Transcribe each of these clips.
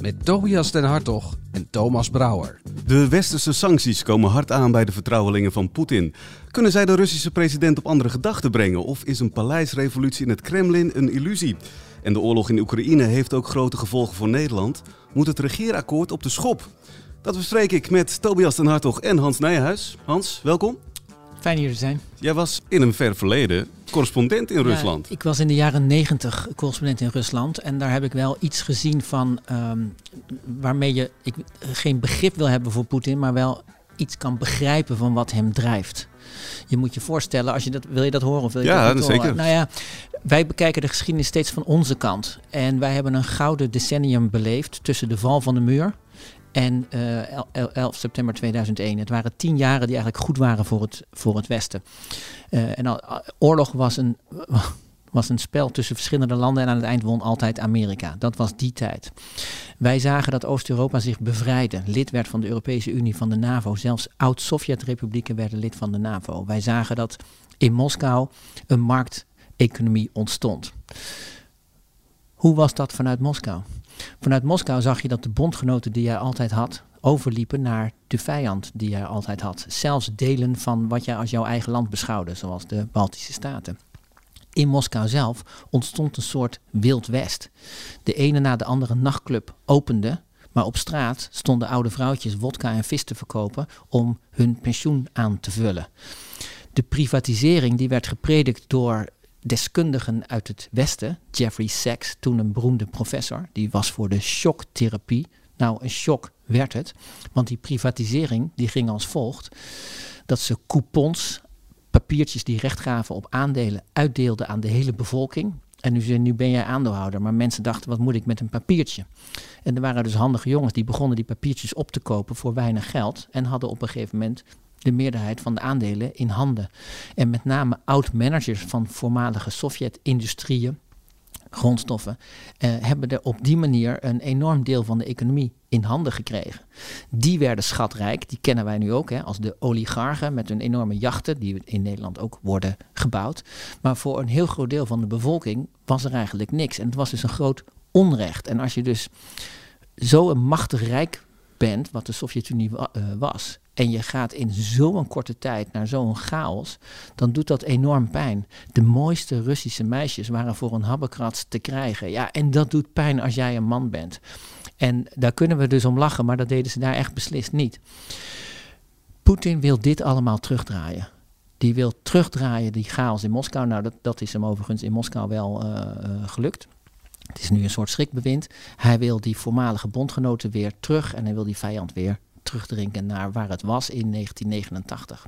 Met Tobias den Hartog en Thomas Brouwer. De westerse sancties komen hard aan bij de vertrouwelingen van Poetin. Kunnen zij de Russische president op andere gedachten brengen? Of is een paleisrevolutie in het Kremlin een illusie? En de oorlog in Oekraïne heeft ook grote gevolgen voor Nederland. Moet het regeerakkoord op de schop? Dat bespreek ik met Tobias den Hartog en Hans Nijhuis. Hans, welkom. Fijn hier te zijn. Jij was in een ver verleden correspondent in Rusland. Ik was in de jaren negentig correspondent in Rusland. En daar heb ik wel iets gezien van ehm, waarmee je ik, geen begrip wil hebben voor Poetin, maar wel iets kan begrijpen van wat hem drijft. Je moet je voorstellen, als je dat, wil je dat horen? Of wil je ja, dat zeker. Nou ja, wij bekijken de geschiedenis steeds van onze kant. En wij hebben een gouden decennium beleefd tussen de val van de muur en uh, 11 september 2001. Het waren tien jaren die eigenlijk goed waren voor het, voor het Westen. Uh, en oorlog was een, was een spel tussen verschillende landen en aan het eind won altijd Amerika. Dat was die tijd. Wij zagen dat Oost-Europa zich bevrijdde, lid werd van de Europese Unie, van de NAVO. Zelfs oud-Sovjet-republieken werden lid van de NAVO. Wij zagen dat in Moskou een markteconomie ontstond. Hoe was dat vanuit Moskou? Vanuit Moskou zag je dat de bondgenoten die jij altijd had, overliepen naar de vijand die jij altijd had. Zelfs delen van wat jij als jouw eigen land beschouwde, zoals de Baltische Staten. In Moskou zelf ontstond een soort wild west. De ene na de andere nachtclub opende, maar op straat stonden oude vrouwtjes wodka en vis te verkopen om hun pensioen aan te vullen. De privatisering die werd gepredikt door deskundigen uit het Westen, Jeffrey Sachs, toen een beroemde professor, die was voor de shocktherapie. Nou, een shock werd het, want die privatisering die ging als volgt: dat ze coupons, papiertjes die recht gaven op aandelen, uitdeelden aan de hele bevolking. En nu, nu ben jij aandeelhouder, maar mensen dachten, wat moet ik met een papiertje? En er waren dus handige jongens die begonnen die papiertjes op te kopen voor weinig geld en hadden op een gegeven moment de meerderheid van de aandelen in handen. En met name oud-managers van voormalige Sovjet-industrieën, grondstoffen, eh, hebben er op die manier een enorm deel van de economie in handen gekregen. Die werden schatrijk, die kennen wij nu ook hè, als de oligarchen met hun enorme jachten, die in Nederland ook worden gebouwd. Maar voor een heel groot deel van de bevolking was er eigenlijk niks. En het was dus een groot onrecht. En als je dus zo een machtig rijk bent, wat de Sovjet-Unie uh, was, en je gaat in zo'n korte tijd naar zo'n chaos, dan doet dat enorm pijn. De mooiste Russische meisjes waren voor een habbekrats te krijgen. Ja, en dat doet pijn als jij een man bent. En daar kunnen we dus om lachen, maar dat deden ze daar echt beslist niet. Poetin wil dit allemaal terugdraaien. Die wil terugdraaien die chaos in Moskou. Nou, dat, dat is hem overigens in Moskou wel uh, uh, gelukt. Het is nu een soort schrikbewind. Hij wil die voormalige bondgenoten weer terug en hij wil die vijand weer terugdrinken naar waar het was in 1989.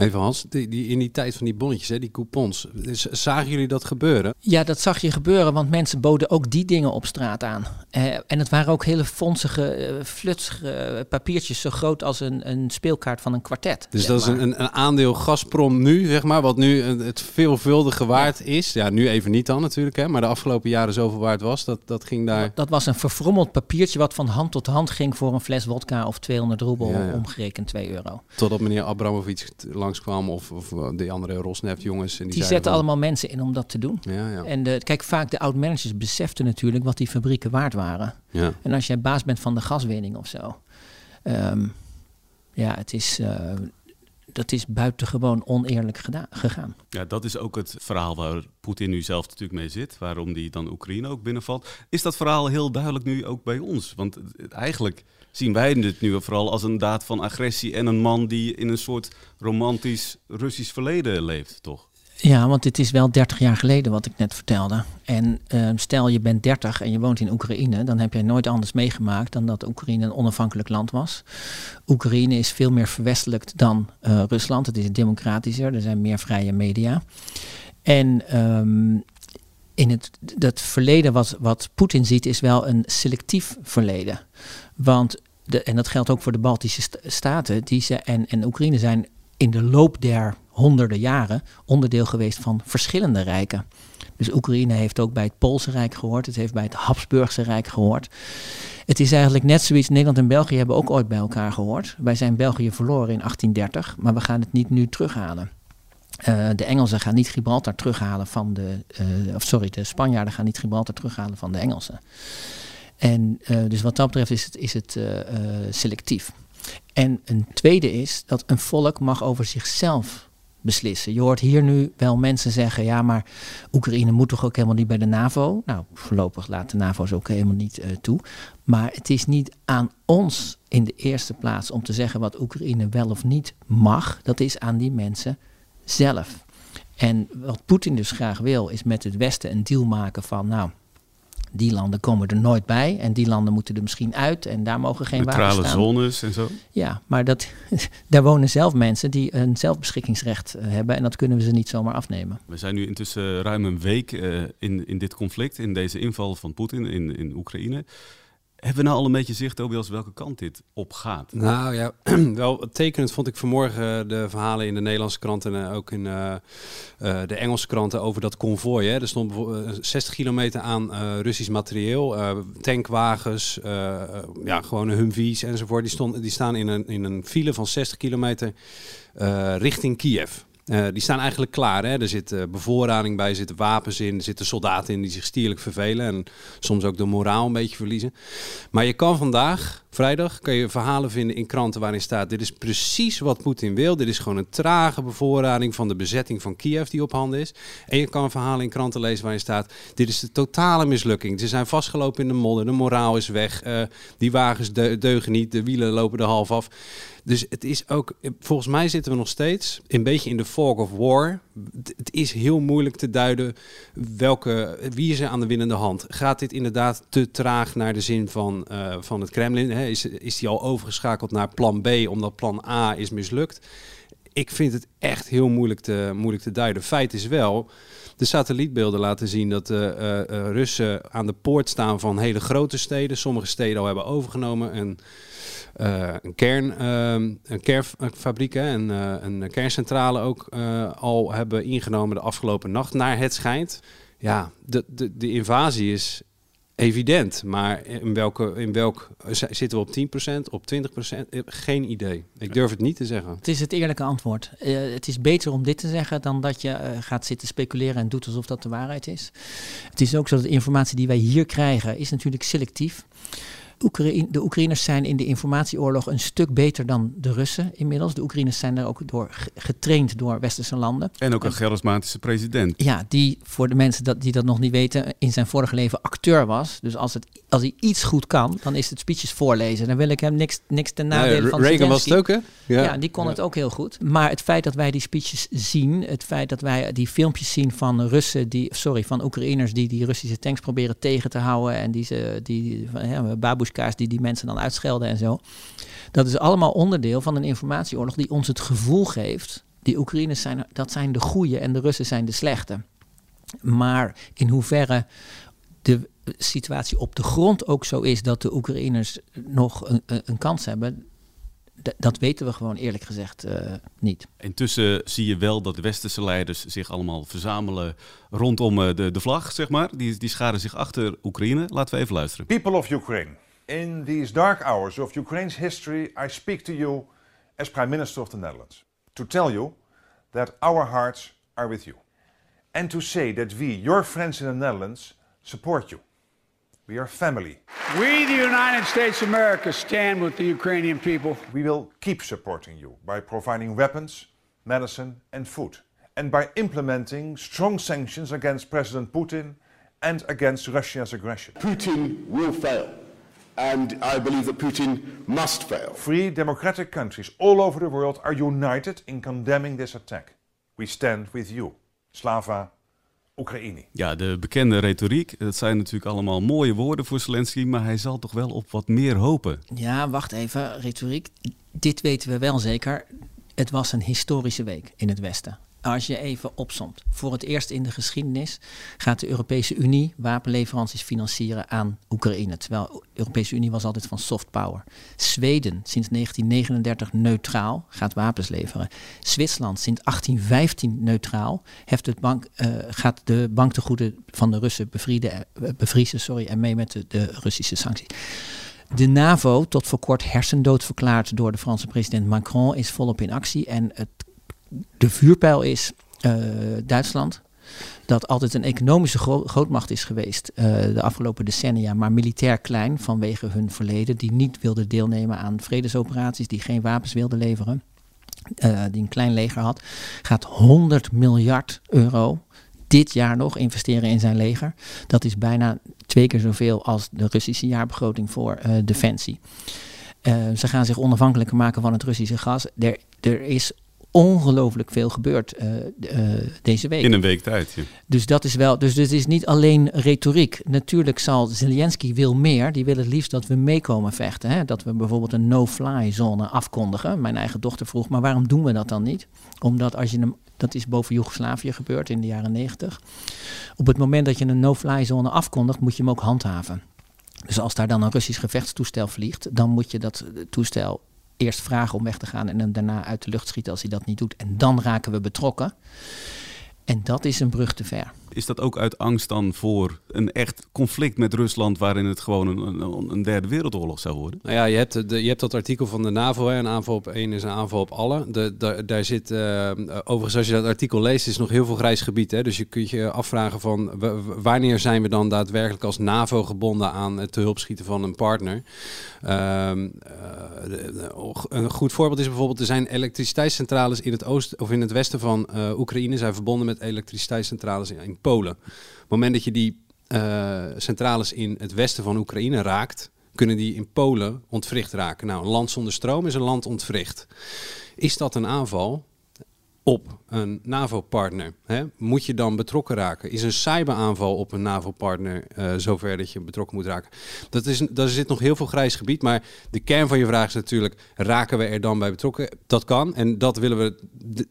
Even Hans, die, die, in die tijd van die bonnetjes, hè, die coupons, zagen jullie dat gebeuren? Ja, dat zag je gebeuren, want mensen boden ook die dingen op straat aan. Eh, en het waren ook hele fonsige, uh, flutsige papiertjes, zo groot als een, een speelkaart van een kwartet. Dus dat maar. is een, een, aandeel Gazprom nu, zeg maar, wat nu het veelvuldige waard ja. is. Ja, nu even niet dan natuurlijk, hè, maar de afgelopen jaren zoveel waard was, dat, dat ging daar... Dat, dat was een verfrommeld papiertje wat van hand tot hand ging voor een fles wodka of 200 roebel, ja, ja. omgerekend 2 euro. Totdat meneer Abramovic langskwam of, of die andere Rosneft jongens. En die die zetten van... allemaal mensen in om dat te doen. Ja, ja. En de, kijk, vaak de oud-managers beseften natuurlijk wat die fabrieken waard waren. Ja. En als jij baas bent van de gaswinning of zo. Um, ja, het is... Uh, dat is buitengewoon oneerlijk gegaan. Ja, dat is ook het verhaal waar Poetin nu zelf natuurlijk mee zit. Waarom die dan Oekraïne ook binnenvalt. Is dat verhaal heel duidelijk nu ook bij ons? Want eigenlijk zien wij dit nu vooral als een daad van agressie en een man die in een soort romantisch Russisch verleden leeft, toch? Ja, want dit is wel 30 jaar geleden wat ik net vertelde. En uh, stel je bent 30 en je woont in Oekraïne, dan heb je nooit anders meegemaakt dan dat Oekraïne een onafhankelijk land was. Oekraïne is veel meer verwestelijkt dan uh, Rusland. Het is democratischer, er zijn meer vrije media. En um, in het dat verleden wat, wat Poetin ziet is wel een selectief verleden. Want, de, en dat geldt ook voor de Baltische st staten die ze, en, en Oekraïne zijn in de loop der honderden jaren onderdeel geweest van verschillende rijken. Dus Oekraïne heeft ook bij het Poolse Rijk gehoord, het heeft bij het Habsburgse Rijk gehoord. Het is eigenlijk net zoiets, Nederland en België hebben ook ooit bij elkaar gehoord. Wij zijn België verloren in 1830, maar we gaan het niet nu terughalen. Uh, de Engelsen gaan niet Gibraltar terughalen van de. Uh, of sorry, de Spanjaarden gaan niet Gibraltar terughalen van de Engelsen. En uh, dus wat dat betreft is het, is het selectief. En een tweede is dat een volk mag over zichzelf Je hoort hier nu wel mensen zeggen: ja, maar Oekraïne moet toch ook helemaal niet bij de NAVO? Nou, voorlopig laat de NAVO ze ook helemaal niet toe. Maar het is niet aan ons in de eerste plaats om te zeggen wat Oekraïne wel of niet mag. Dat is aan die mensen zelf. En wat Poetin dus graag wil, is met het Westen een deal maken van, nou, die landen komen er nooit bij en die landen moeten er misschien uit en daar mogen geen Neutrale wapens staan. zones en zo. Ja, maar dat, daar wonen zelf mensen die een zelfbeschikkingsrecht eh, hebben en dat kunnen we ze niet zomaar afnemen. We zijn nu intussen ruim een week uh, in, in dit conflict, in deze inval van Poetin in, in Oekraïne. Hebben we nou al een beetje zicht, Tobias, welke kant dit op gaat? Nou ja, wel tekenend vond ik vanmorgen de verhalen in de Nederlandse kranten en ook in uh, de Engelse kranten over dat konvooi. Er stond 60 kilometer aan Russisch materieel, tankwagens, ja, gewone Humvees enzovoort. Die, stond, die staan in een, in een file van 60 kilometer richting Kiev. Uh, die staan eigenlijk klaar. Hè? Er zit uh, bevoorrading bij, er zitten wapens in, er zitten soldaten in die zich stierlijk vervelen en soms ook de moraal een beetje verliezen. Maar je kan vandaag, vrijdag, kan je verhalen vinden in kranten waarin staat: dit is precies wat Poetin wil. Dit is gewoon een trage bevoorrading van de bezetting van Kiev die op handen is. En je kan verhalen in kranten lezen waarin staat: dit is de totale mislukking. Ze zijn vastgelopen in de modder, de moraal is weg, uh, die wagens deugen niet, de wielen lopen er half af. Dus het is ook, volgens mij zitten we nog steeds een beetje in de fog of war. Het is heel moeilijk te duiden welke, wie is er aan de winnende hand. Gaat dit inderdaad te traag naar de zin van, uh, van het Kremlin? Hè? Is, is die al overgeschakeld naar plan B omdat plan A is mislukt? Ik vind het echt heel moeilijk te, moeilijk te duiden. Feit is wel, de satellietbeelden laten zien dat de uh, uh, Russen aan de poort staan van hele grote steden. Sommige steden al hebben overgenomen. En uh, een, kern, uh, een kernfabriek en een kerncentrale ook al hebben ingenomen de afgelopen nacht, naar het schijnt. Ja, de, de, de invasie is evident, maar in welke, in welk zitten we op 10%, op 20%? Geen idee. Ik durf het niet te zeggen. Het is het eerlijke antwoord. het is beter om dit te zeggen dan dat je gaat zitten speculeren en doet alsof dat de waarheid is. Het is ook zo dat de informatie die wij hier krijgen is natuurlijk selectief. Oekraïne, de Oekraïners zijn in de informatieoorlog een stuk beter dan de Russen inmiddels. De Oekraïners zijn er ook door getraind door westerse landen. En ook een charismatische president. Ja, die voor de mensen dat, die dat nog niet weten, in zijn vorige leven acteur was. Dus als, het, als hij iets goed kan, dan is het speeches voorlezen. Dan wil ik hem niks, niks ten nadele ja, van Reagan was het ook, hè? Ja, ja die kon het ook heel goed. Maar het feit dat wij die speeches zien, het feit dat wij die filmpjes zien van Russen, die, sorry, van Oekraïners die die Russische tanks proberen tegen te houden en die ze, die, van, ja, die die mensen dan uitschelden en zo. Dat is allemaal onderdeel van een informatieoorlog die ons het gevoel geeft, die Oekraïners zijn, dat zijn de goede en de Russen zijn de slechte. Maar in hoeverre de situatie op de grond ook zo is dat de Oekraïners nog een, een kans hebben, dat weten we gewoon eerlijk gezegd uh, niet. Intussen zie je wel dat de westerse leiders zich allemaal verzamelen rondom uh, de, de vlag, zeg maar. Die, die scharen zich achter Oekraïne. Laten we even luisteren. People of Ukraine, in these dark hours of Ukraine's history, I speak to you as Prime Minister of the Netherlands to tell you that our hearts are with you. And to say that we, your friends in the Netherlands, support you. We are family. We, the United States of America, stand with the Ukrainian people. We will keep supporting you by providing weapons, medicine, and food, and by implementing strong sanctions against President Putin and against Russia's aggression. Putin will fail, and I believe that Putin must fail. Free democratic countries all over the world are united in condemning this attack. We stand with you. Slava Oekraïne. Ja, de bekende retoriek. Dat zijn natuurlijk allemaal mooie woorden voor Zelensky, maar hij zal toch wel op wat meer hopen. Ja, wacht even, retoriek. Dit weten we wel zeker. Het was een historische week in het Westen. Als je even opsomt. Voor het eerst in de geschiedenis gaat de Europese Unie wapenleveranties financieren aan Oekraïne. Terwijl de Europese Unie was altijd van soft power. Zweden sinds 1939 neutraal gaat wapens leveren. Zwitserland sinds 1815 neutraal heft het bank, uh, gaat de banktegoeden van de Russen uh, bevriezen sorry, en mee met de, de Russische sancties. De NAVO, tot voor kort hersendood verklaard door de Franse president Macron, is volop in actie. En het, de vuurpijl is uh, Duitsland, dat altijd een economische gro grootmacht is geweest uh, de afgelopen decennia, maar militair klein vanwege hun verleden, die niet wilde deelnemen aan vredesoperaties, die geen wapens wilde leveren, uh, die een klein leger had, gaat 100 miljard euro dit jaar nog investeren in zijn leger. Dat is bijna twee keer zoveel als de Russische jaarbegroting voor defensie. Ze gaan zich onafhankelijker maken van het Russische gas. Er, er is ongelooflijk veel gebeurd uh, uh, deze week. In een week tijd. Ja. Dus dat is wel. Dus het is niet alleen retoriek. Natuurlijk zal Zelensky wil meer. Die wil het liefst dat we meekomen vechten. Hè? Dat we bijvoorbeeld een no-fly zone afkondigen. Mijn eigen dochter vroeg, maar waarom doen we dat dan niet? Omdat als je hem dat is boven Joegoslavië gebeurd in de jaren 90. Op het moment dat je een no-fly zone afkondigt, moet je hem ook handhaven. Dus als daar dan een Russisch gevechtstoestel vliegt, dan moet je dat toestel eerst vragen om weg te gaan en hem daarna uit de lucht schieten als hij dat niet doet. En dan raken we betrokken. En dat is een brug te ver. Is dat ook uit angst dan voor een echt conflict met Rusland waarin het gewoon een, een, een derde wereldoorlog zou worden? Nou ja, je hebt, je hebt dat artikel van de NAVO, hè, een aanval op één is een aanval op alle. De, daar zit, uh, overigens als je dat artikel leest, is nog heel veel grijs gebied. Hè? Dus je kunt je afvragen van wanneer zijn we dan daadwerkelijk als NAVO gebonden aan het te hulp schieten van een partner. Uh, uh, een goed voorbeeld is bijvoorbeeld, er zijn elektriciteitscentrales in het oosten of in het westen van Oekraïne zijn verbonden met elektriciteitscentrales in, Polen. Op het moment dat je die uh, centrales in het westen van Oekraïne raakt, kunnen die in Polen ontwricht raken. Nou, een land zonder stroom is een land ontwricht. Is dat een aanval? op een NAVO-partner? Moet je dan betrokken raken? Is een cyberaanval op een NAVO-partner uh, zover dat je betrokken moet raken? Dat is, daar zit nog heel veel grijs gebied, maar de kern van je vraag is natuurlijk, raken we er dan bij betrokken? Dat kan en dat willen we,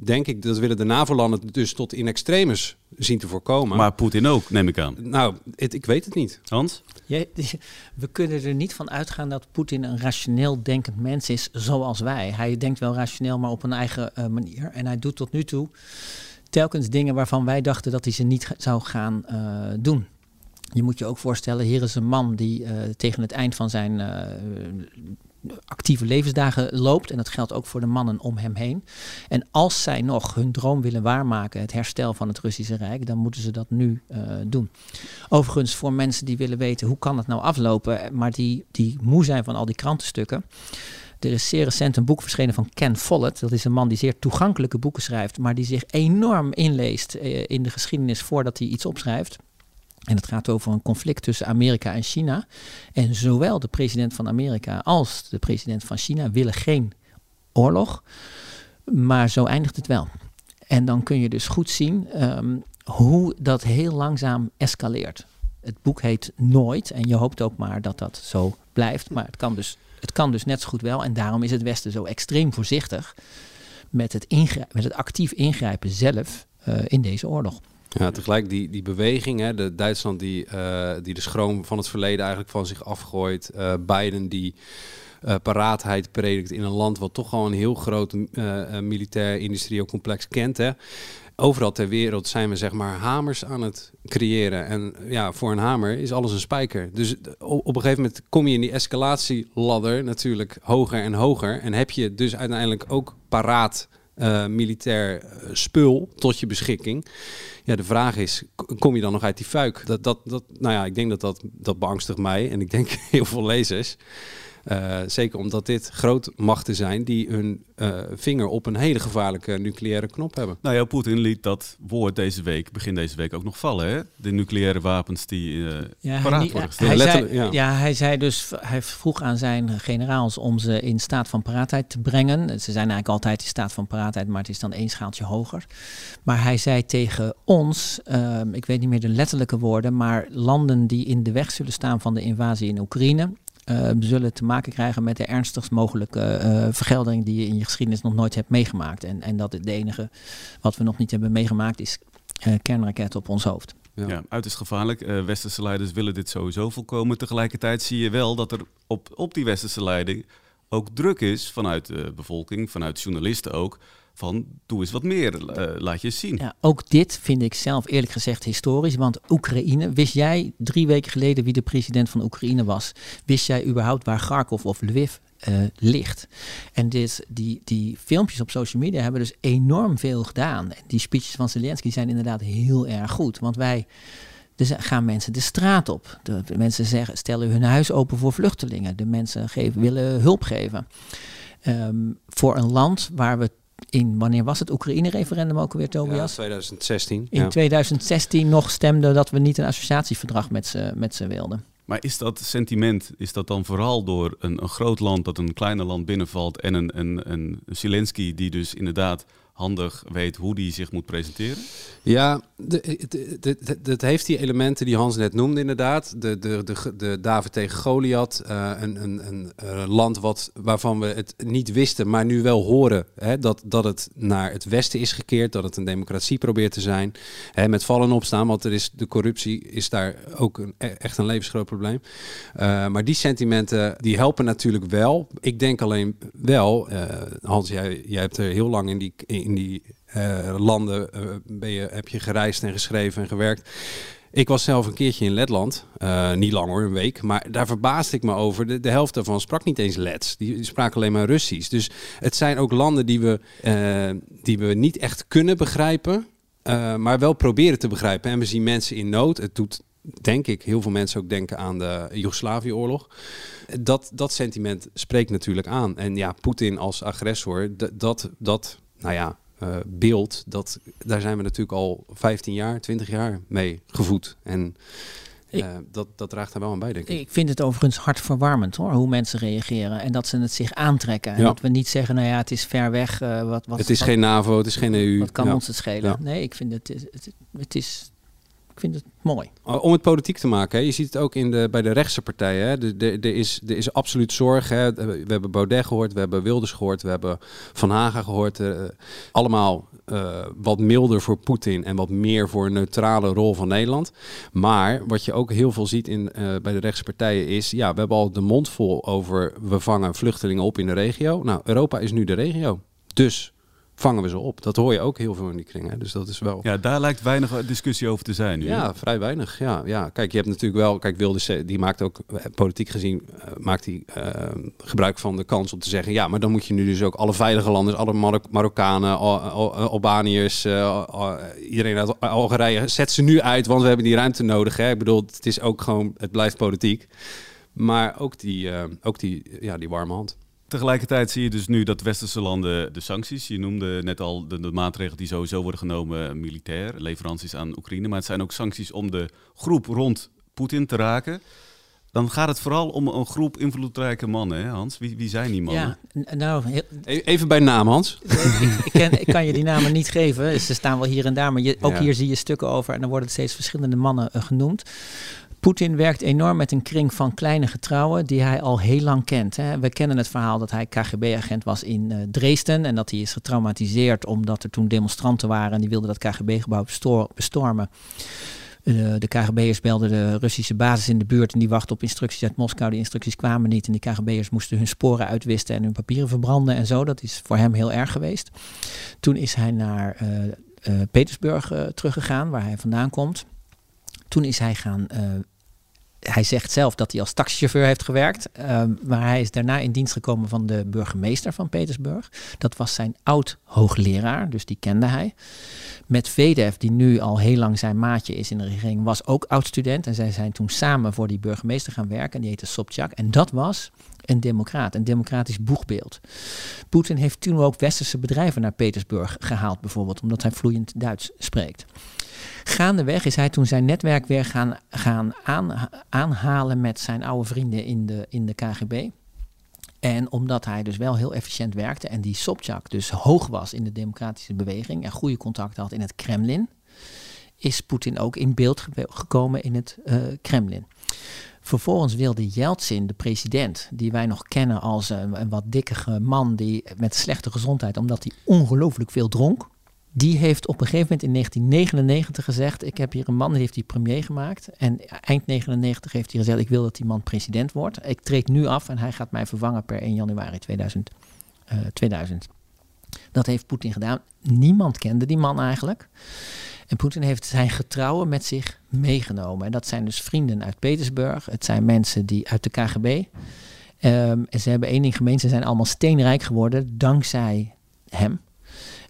denk ik, dat willen de NAVO-landen dus tot in extremis zien te voorkomen. Maar Poetin ook, neem ik aan. Nou, het, ik weet het niet. Hans? Je, we kunnen er niet van uitgaan dat Poetin een rationeel denkend mens is zoals wij. Hij denkt wel rationeel, maar op een eigen uh, manier. En hij doet tot nu toe telkens dingen waarvan wij dachten dat hij ze niet zou gaan uh, doen. Je moet je ook voorstellen, hier is een man die uh, tegen het eind van zijn uh, actieve levensdagen loopt. En dat geldt ook voor de mannen om hem heen. En als zij nog hun droom willen waarmaken, het herstel van het Russische Rijk, dan moeten ze dat nu uh, doen. Overigens, voor mensen die willen weten hoe kan het nou aflopen, maar die, die moe zijn van al die krantenstukken. Er is zeer recent een boek verschenen van Ken Follett. Dat is een man die zeer toegankelijke boeken schrijft, maar die zich enorm inleest uh, in de geschiedenis voordat hij iets opschrijft. En het gaat over een conflict tussen Amerika en China. En zowel de president van Amerika als de president van China willen geen oorlog. Maar zo eindigt het wel. En dan kun je dus goed zien um, hoe dat heel langzaam escaleert. Het boek heet Nooit. En je hoopt ook maar dat dat zo blijft. Maar het kan dus, het kan dus net zo goed wel. En daarom is het Westen zo extreem voorzichtig met het, met het actief ingrijpen zelf uh, in deze oorlog. Ja, tegelijk die, die beweging, hè, de Duitsland die, uh, die de schroom van het verleden eigenlijk van zich afgooit. Uh, Biden die uh, paraatheid predikt in een land wat toch al een heel groot militair industrieel complex kent. Hè. Overal ter wereld zijn we zeg maar hamers aan het creëren. En ja, voor een hamer is alles een spijker. Dus op een gegeven moment kom je in die escalatieladder natuurlijk hoger en hoger. En heb je dus uiteindelijk ook paraat uh, militair spul tot je beschikking. Ja, de vraag is, kom je dan nog uit die fuik? Dat, dat, dat, nou ja, ik denk dat dat, dat beangstigt mij en ik denk heel veel lezers. Uh, zeker omdat dit grootmachten zijn die hun uh, vinger op een hele gevaarlijke nucleaire knop hebben. Nou ja, Poetin liet dat woord deze week, begin deze week ook nog vallen. Hè? De nucleaire wapens die uh, ja, paraat hij, worden gesteld. Hij zei, ja. ja. hij zei dus, hij vroeg aan zijn generaals om ze in staat van paraatheid te brengen. Ze zijn eigenlijk altijd in staat van paraatheid, maar het is dan één schaaltje hoger. Maar hij zei tegen ons, um, ik weet niet meer de letterlijke woorden, maar landen die in de weg zullen staan van de invasie in Oekraïne uh, zullen te maken krijgen met de ernstigst mogelijke uh, vergelding die je in je geschiedenis nog nooit hebt meegemaakt. En, en dat het enige wat we nog niet hebben meegemaakt is uh, kernraketten op ons hoofd. Ja, ja uiterst gevaarlijk. westerse leiders willen dit sowieso voorkomen. Tegelijkertijd zie je wel dat er op, op die westerse leiding ook druk is vanuit de bevolking, vanuit journalisten ook, van doe eens wat meer, uh, laat je zien. Ja, ook dit vind ik zelf eerlijk gezegd historisch, want Oekraïne, wist jij drie weken geleden wie de president van Oekraïne was? Wist jij überhaupt waar Kharkov of Lviv uh, ligt. En dit, die, die filmpjes op social media hebben dus enorm veel gedaan. Die speeches van Zelensky zijn inderdaad heel erg goed. Want wij dus gaan mensen de straat op. De, mensen zeggen, stellen hun huis open voor vluchtelingen. De mensen geven, willen hulp geven. Um, voor een land waar we in, wanneer was het Oekraïne-referendum ook alweer, Tobias? Ja, 2016. In 2016 nog stemden dat we niet een associatieverdrag met ze, met ze wilden. Maar is dat sentiment, is dat dan vooral door een, een groot land dat een kleiner land binnenvalt en een, een, een Zelensky die dus inderdaad handig weet hoe die zich moet presenteren? Ja, dat heeft die elementen die Hans net noemde inderdaad. De, de, de, de David tegen Goliath, uh, een, een, een, een, land wat, waarvan we het niet wisten, maar nu wel horen hè, dat, dat het naar het westen is gekeerd, dat het een democratie probeert te zijn. Hè, met vallen opstaan, want er is, de corruptie is daar ook een, e-, echt een levensgroot probleem. Uh, maar die sentimenten die helpen natuurlijk wel. Ik denk alleen wel, Hans, jij, jij hebt er heel lang in die in die uh, landen uh, ben je, heb je gereisd en geschreven en gewerkt. Ik was zelf een keertje in Letland, uh, niet lang hoor, een week, maar daar verbaasde ik me over. De, helft daarvan sprak niet eens Lets, die, die spraken alleen maar Russisch. Dus het zijn ook landen die we, die we niet echt kunnen begrijpen, maar wel proberen te begrijpen. En we zien mensen in nood. Het doet, denk ik, heel veel mensen ook denken aan de Joegoslavië-oorlog. Dat, dat sentiment spreekt natuurlijk aan. En ja, Poetin als agressor, dat, dat nou ja, uh, beeld, dat, daar zijn we natuurlijk al 15 jaar, 20 jaar mee gevoed. En uh, dat, dat draagt er wel aan bij, denk ik. Ik vind het overigens hartverwarmend hoor, hoe mensen reageren. En dat ze het zich aantrekken. En dat we niet zeggen, nou ja, het is ver weg. Uh, wat, wat, het is geen NAVO, het is geen EU. Wat kan ja. ons het schelen? Ja. Nee, ik vind het, het, het is ik vind het mooi. Om het politiek te maken, je ziet het ook in de, bij de rechtse partijen. Hè. De, de, is, er is absoluut zorg. Hè. We hebben Baudet gehoord, we hebben Wilders gehoord, we hebben Van Haga gehoord. Uh, allemaal uh, wat milder voor Poetin en wat meer voor een neutrale rol van Nederland. Maar wat je ook heel veel ziet in, uh, bij de rechtse partijen is, ja, we hebben al de mond vol over we vangen vluchtelingen op in de regio. Nou, Europa is nu de regio. Dus vangen we ze op. Dat hoor je ook heel veel in die kringen. Dus dat is wel. Ja, daar lijkt weinig discussie over te zijn. Nu, ja, vrij weinig. Ja, ja, kijk, je hebt natuurlijk wel. Kijk, Wilders die maakt ook eh, politiek gezien uh, maakt hij uh, gebruik van de kans om te zeggen: ja, maar dan moet je nu dus ook alle veilige landen, alle Mar Marokkanen, Al Al Albaniërs, iedereen uit Algerije, zet ze nu uit, want we hebben die ruimte nodig. Hè? Ik bedoel, het is ook gewoon, het blijft politiek. Maar ook die, ook die, ja, die warme hand. Tegelijkertijd zie je dus nu dat westerse landen de sancties, je noemde net al de, de, maatregelen die sowieso worden genomen militair, leveranties aan Oekraïne, maar het zijn ook sancties om de groep rond Poetin te raken. Dan gaat het vooral om een groep invloedrijke mannen, hè Hans? Wie, wie zijn die mannen? Ja, nou, heel... E-, Even bij naam, Hans. ik, ik, ken, ik, kan je die namen niet geven. Ze staan wel hier en daar, maar je, ook ja. hier zie je stukken over en dan worden steeds verschillende mannen uh, genoemd. Poetin werkt enorm met een kring van kleine getrouwen die hij al heel lang kent. Hè. We kennen het verhaal dat hij KGB-agent was in uh, Dresden en dat hij is getraumatiseerd omdat er toen demonstranten waren en die wilden dat KGB-gebouw bestormen. Uh, de KGB'ers belden de Russische basis in de buurt en die wachten op instructies uit Moskou. Die instructies kwamen niet en die KGB'ers moesten hun sporen uitwisten en hun papieren verbranden en zo. Dat is voor hem heel erg geweest. Toen is hij naar uh, Petersburg teruggegaan, waar hij vandaan komt. Toen is hij gaan. Uh, hij zegt zelf dat hij als taxichauffeur heeft gewerkt. Uh, maar hij is daarna in dienst gekomen van de burgemeester van Petersburg. Dat was zijn oud-hoogleraar, dus die kende hij. Met Vedev, die nu al heel lang zijn maatje is in de regering, was ook oud-student. En zij zijn toen samen voor die burgemeester gaan werken. En die heette Sobchak. En dat was een democraat, een democratisch boegbeeld. Poetin heeft toen ook westerse bedrijven naar Petersburg gehaald, bijvoorbeeld, omdat hij vloeiend Duits spreekt. Gaandeweg is hij toen zijn netwerk weer gaan, gaan aan, aanhalen met zijn oude vrienden in de, in de KGB. En omdat hij dus wel heel efficiënt werkte en die Sobchak dus hoog was in de democratische beweging en goede contacten had in het Kremlin, is Poetin ook in beeld gekomen in het uh, Kremlin. Vervolgens wilde Yeltsin, de president, die wij nog kennen als een, een wat dikkige man die met slechte gezondheid, omdat hij ongelooflijk veel dronk. Die heeft op een gegeven moment in 1999 gezegd: Ik heb hier een man die heeft die premier gemaakt. En eind 99 heeft hij gezegd: Ik wil dat die man president wordt. Ik treed nu af en hij gaat mij vervangen per 1 januari 2000. eh, 2000. Dat heeft Poetin gedaan. Niemand kende die man eigenlijk. En Poetin heeft zijn getrouwen met zich meegenomen. En dat zijn dus vrienden uit Petersburg. Het zijn mensen die uit de KGB. Ehm, en ze hebben één ding gemeen. Ze zijn allemaal steenrijk geworden dankzij hem.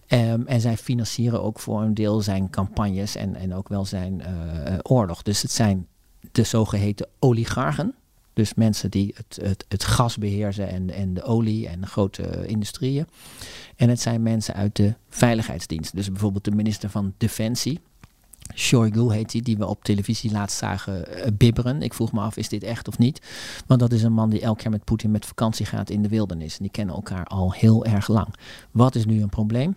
Ehm, en zij financieren ook voor een deel zijn campagnes en, en ook wel zijn eh, eh, oorlog. Dus het zijn de zogeheten oligarchen. Dus mensen die het, het, het gas beheersen en, en de olie en de grote industrieën. En het zijn mensen uit de veiligheidsdienst. Dus bijvoorbeeld de minister van Defensie. Shoigu heet hij, die we op televisie laatst zagen eh, bibberen. Ik vroeg me af, is dit echt of niet? Want dat is een man die elk jaar met Poetin met vakantie gaat in de wildernis. En die kennen elkaar al heel erg lang. Wat is nu een probleem?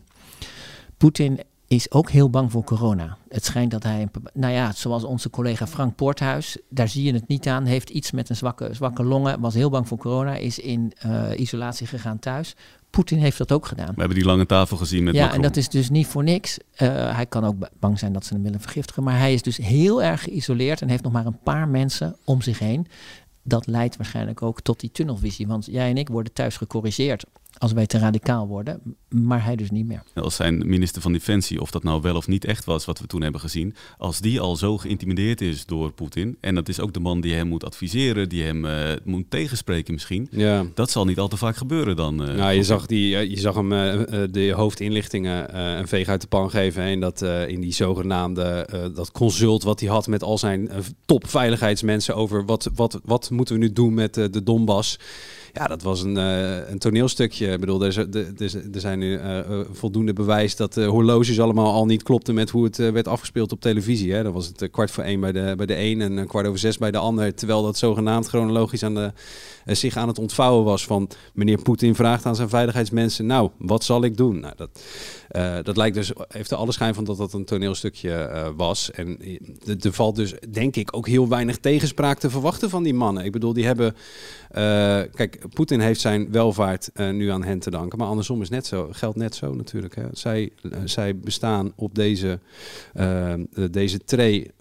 Poetin is ook heel bang voor corona. Het schijnt dat hij, nou ja, zoals onze collega Frank Poorthuis, daar zie je het niet aan, heeft iets met een zwakke, zwakke longen, was heel bang voor corona, is in eh, isolatie gegaan thuis. Poetin heeft dat ook gedaan. We hebben die lange tafel gezien met ja, Macron. en dat is dus niet voor niks. Eh, hij kan ook ba- bang zijn dat ze hem willen vergiftigen. Maar hij is dus heel erg geïsoleerd en heeft nog maar een paar mensen om zich heen. Dat leidt waarschijnlijk ook tot die tunnelvisie. Want jij en ik worden thuis gecorrigeerd als wij te radicaal worden. Maar hij dus niet meer. Als zijn minister van Defensie, of dat nou wel of niet echt was wat we toen hebben gezien. Als die al zo geïntimideerd is door Poetin. En dat is ook de man die hem moet adviseren, die hem eh, moet tegenspreken misschien. Ja. Dat zal niet al te vaak gebeuren dan. eh, Nou, je zag, die, eh, je zag hem de hoofdinlichtingen eh, een veeg uit de pan geven. En dat eh, in die zogenaamde eh, dat consult wat hij had met al zijn topveiligheidsmensen over wat, wat, wat moeten we nu doen met eh, de Donbass. Ja, dat was een, eh, een toneelstukje. Ik bedoel, er, er, zijn nu eh, eh, voldoende bewijs dat de horloges allemaal al niet klopten met hoe het werd afgespeeld op televisie. Hè. Dan was het kwart voor één bij de, bij de een en kwart over zes bij de ander. Terwijl dat zogenaamd chronologisch aan de, zich aan het ontvouwen was van meneer Poetin vraagt aan zijn veiligheidsmensen, nou, wat zal ik doen? Nou, dat, eh, dat lijkt dus, heeft er alle schijn van dat dat een toneelstukje eh, was. En eh, er valt dus, denk ik, ook heel weinig tegenspraak te verwachten van die mannen. Ik bedoel, die hebben, kijk, Poetin heeft zijn welvaart nu aan hen te danken, maar andersom is net zo, geldt net zo natuurlijk. Hè. Zij, zij bestaan op deze, deze tray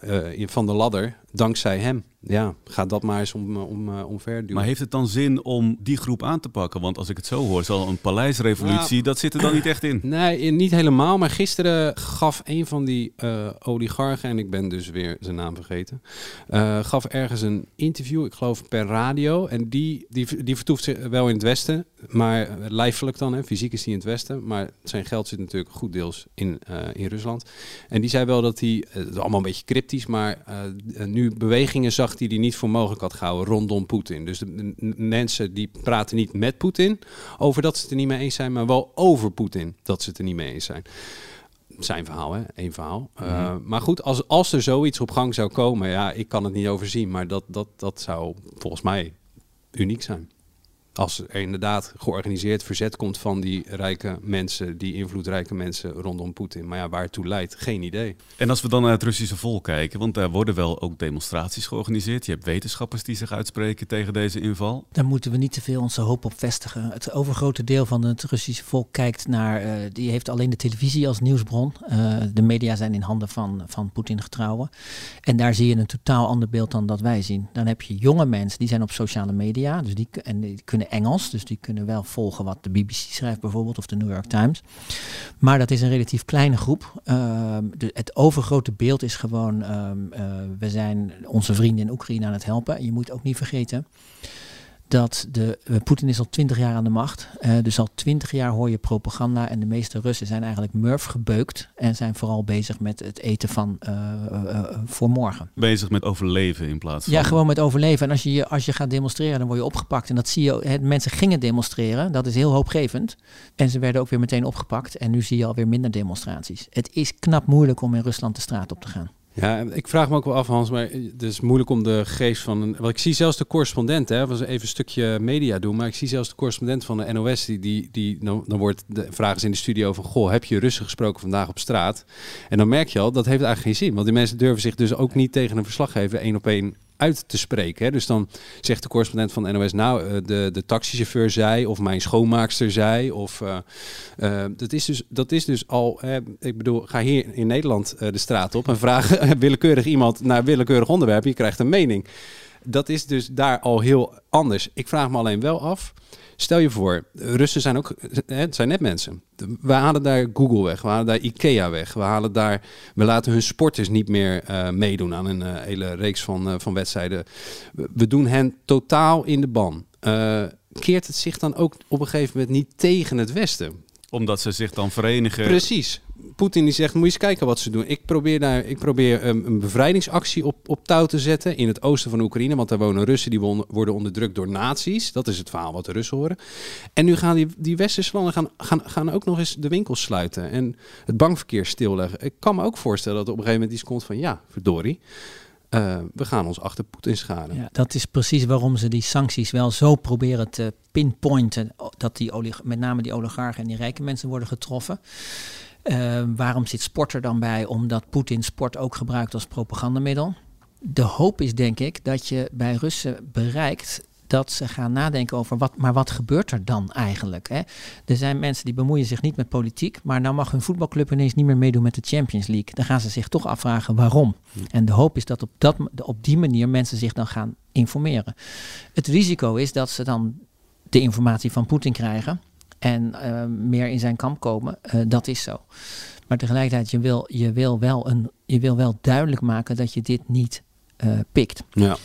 van de ladder dankzij hem. Ja, ga dat maar eens om, om, eh, omver duwen. Maar heeft het dan zin om die groep aan te pakken? Want als ik het zo hoor, zal een paleisrevolutie, dat zit er dan niet echt in. Nee, niet helemaal. Maar gisteren gaf een van die eh, oligarchen, en ik ben dus weer zijn naam vergeten, eh, gaf ergens een interview, ik geloof per radio. En die, die, die vertoeft zich wel in het Westen, maar eh, lijfelijk dan, hè, fysiek is hij in het Westen. Maar zijn geld zit natuurlijk goed deels in, eh, in Rusland. En die zei wel dat hij, eh, allemaal een beetje cryptisch, maar eh, nu bewegingen zag die hij niet voor mogelijk had gehouden rondom Poetin. Dus de, de- de mensen die praten niet met Poetin over dat ze het er niet mee eens zijn, maar wel over Poetin dat ze het er niet mee eens zijn. Zijn verhaal, hè? Eén verhaal. Uh, maar goed, als, als er zoiets op gang zou komen, ja, ik kan het niet overzien, maar dat, dat, dat zou volgens mij uniek zijn. Als er inderdaad georganiseerd verzet komt van die rijke mensen, die invloedrijke mensen rondom Poetin. Maar ja, waar het toe leidt, geen idee. En als we dan naar het Russische volk kijken, want daar worden wel ook demonstraties georganiseerd. Je hebt wetenschappers die zich uitspreken tegen deze inval. Daar moeten we niet te veel onze hoop op vestigen. Het overgrote deel van het Russische volk kijkt naar, uh, die heeft alleen de televisie als nieuwsbron. Uh, de media zijn in handen van, van Poetin getrouwen. En daar zie je een totaal ander beeld dan dat wij zien. Dan heb je jonge mensen, die zijn op sociale media, dus die, en die kunnen Engels, dus die kunnen wel volgen wat de BBC schrijft bijvoorbeeld of de New York Times. Maar dat is een relatief kleine groep. De, het overgrote beeld is gewoon, uh, we zijn onze vrienden in Oekraïne aan het helpen. En je moet ook niet vergeten dat de, uh, Poetin is al twintig jaar aan de macht. Uh, dus al twintig jaar hoor je propaganda. En de meeste Russen zijn eigenlijk murf gebeukt. En zijn vooral bezig met het eten van uh, voor morgen. Bezig met overleven in plaats van... Ja, gewoon met overleven. En als je, als je gaat demonstreren, dan word je opgepakt. En dat zie je, mensen gingen demonstreren. Dat is heel hoopgevend. En ze werden ook weer meteen opgepakt. En nu zie je alweer minder demonstraties. Het is knap moeilijk om in Rusland de straat op te gaan. Ja, ik vraag me ook wel af, Hans, maar het is moeilijk om de geest van een. Want ik zie zelfs de correspondent, hè, was even een stukje media doen, maar ik zie zelfs de correspondent van de NOS, die, die, die dan, dan wordt de vraag in de studio van, goh, heb je Russen gesproken vandaag op straat? En dan merk je al, dat heeft eigenlijk geen zin, want die mensen durven zich dus ook niet tegen een verslaggever één op één uit te spreken. Hè. Dus dan zegt de correspondent van NOS, nou, uh, de, de taxichauffeur zei, of mijn schoonmaakster zei, of uh, uh, dat, is dus, dat is dus al, ik bedoel, ga hier in Nederland de straat op en vraag willekeurig iemand naar willekeurig onderwerp, je krijgt een mening. Dat is dus daar al heel anders. Ik vraag me alleen wel af, Stel je voor, Russen zijn ook, het zijn net mensen. We halen daar Google weg, we halen daar Ikea weg, we halen daar, we laten hun sporters niet meer uh, meedoen aan een uh, hele reeks van, uh, van wedstrijden. We doen hen totaal in de ban. keert het zich dan ook op een gegeven moment niet tegen het Westen? Omdat ze zich dan verenigen. Precies. Poetin die zegt, moet je eens kijken wat ze doen. Ik probeer, daar, ik probeer um, een bevrijdingsactie op, op touw te zetten in het oosten van Oekraïne. Want daar wonen Russen die worden onderdrukt door nazi's. Dat is het verhaal wat de Russen horen. En nu gaan die, die westerse landen gaan, gaan, gaan ook nog eens de winkels sluiten. En het bankverkeer stilleggen. Ik kan me ook voorstellen dat er op een gegeven moment iets komt van, ja, verdorie. Uh, we gaan ons achter Poetin scharen. Ja, dat is precies waarom ze die sancties wel zo proberen te pinpointen. Dat die met name die oligarchen en die rijke mensen worden getroffen. Uh, waarom zit sport er dan bij? Omdat Poetin sport ook gebruikt als propagandamiddel. De hoop is denk ik dat je bij Russen bereikt dat ze gaan nadenken over wat, maar wat gebeurt er dan eigenlijk? Hè? Er zijn mensen die bemoeien zich niet met politiek, maar nou mag hun voetbalclub ineens niet meer meedoen met de Champions League. Dan gaan ze zich toch afvragen waarom. Hm. En de hoop is dat op, dat op die manier mensen zich dan gaan informeren. Het risico is dat ze dan de informatie van Poetin krijgen en uh, meer in zijn kamp komen. Uh, dat is zo. Maar tegelijkertijd, je wil, je, wil wel een, je wil wel duidelijk maken dat je dit niet uh, pikt. Ja.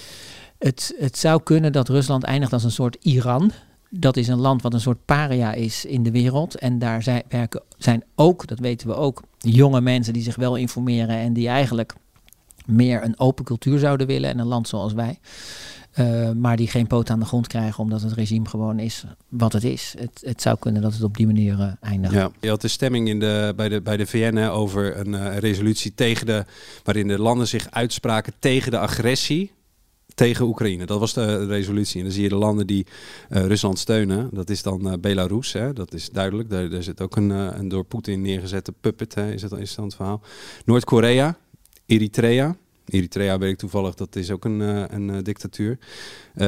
Het, het zou kunnen dat Rusland eindigt als een soort Iran. Dat is een land wat een soort paria is in de wereld. En daar zijn, werken, zijn ook, dat weten we ook, jonge mensen die zich wel informeren en die eigenlijk meer een open cultuur zouden willen en een land zoals wij. Uh, maar die geen poot aan de grond krijgen omdat het regime gewoon is wat het is. Het, het zou kunnen dat het op die manier uh, eindigt. Ja, je had de stemming in de, bij, de, bij de VN over een uh, resolutie tegen de, waarin de landen zich uitspraken tegen de agressie tegen Oekraïne. Dat was de resolutie. En dan zie je de landen die Rusland steunen. Dat is dan Belarus. Hè. Dat is duidelijk. Daar, zit ook een, een door Poetin neergezette puppet. Hè. Is, dat, dat het verhaal? Noord-Korea, Eritrea. Eritrea weet ik toevallig, dat is ook een, een dictatuur.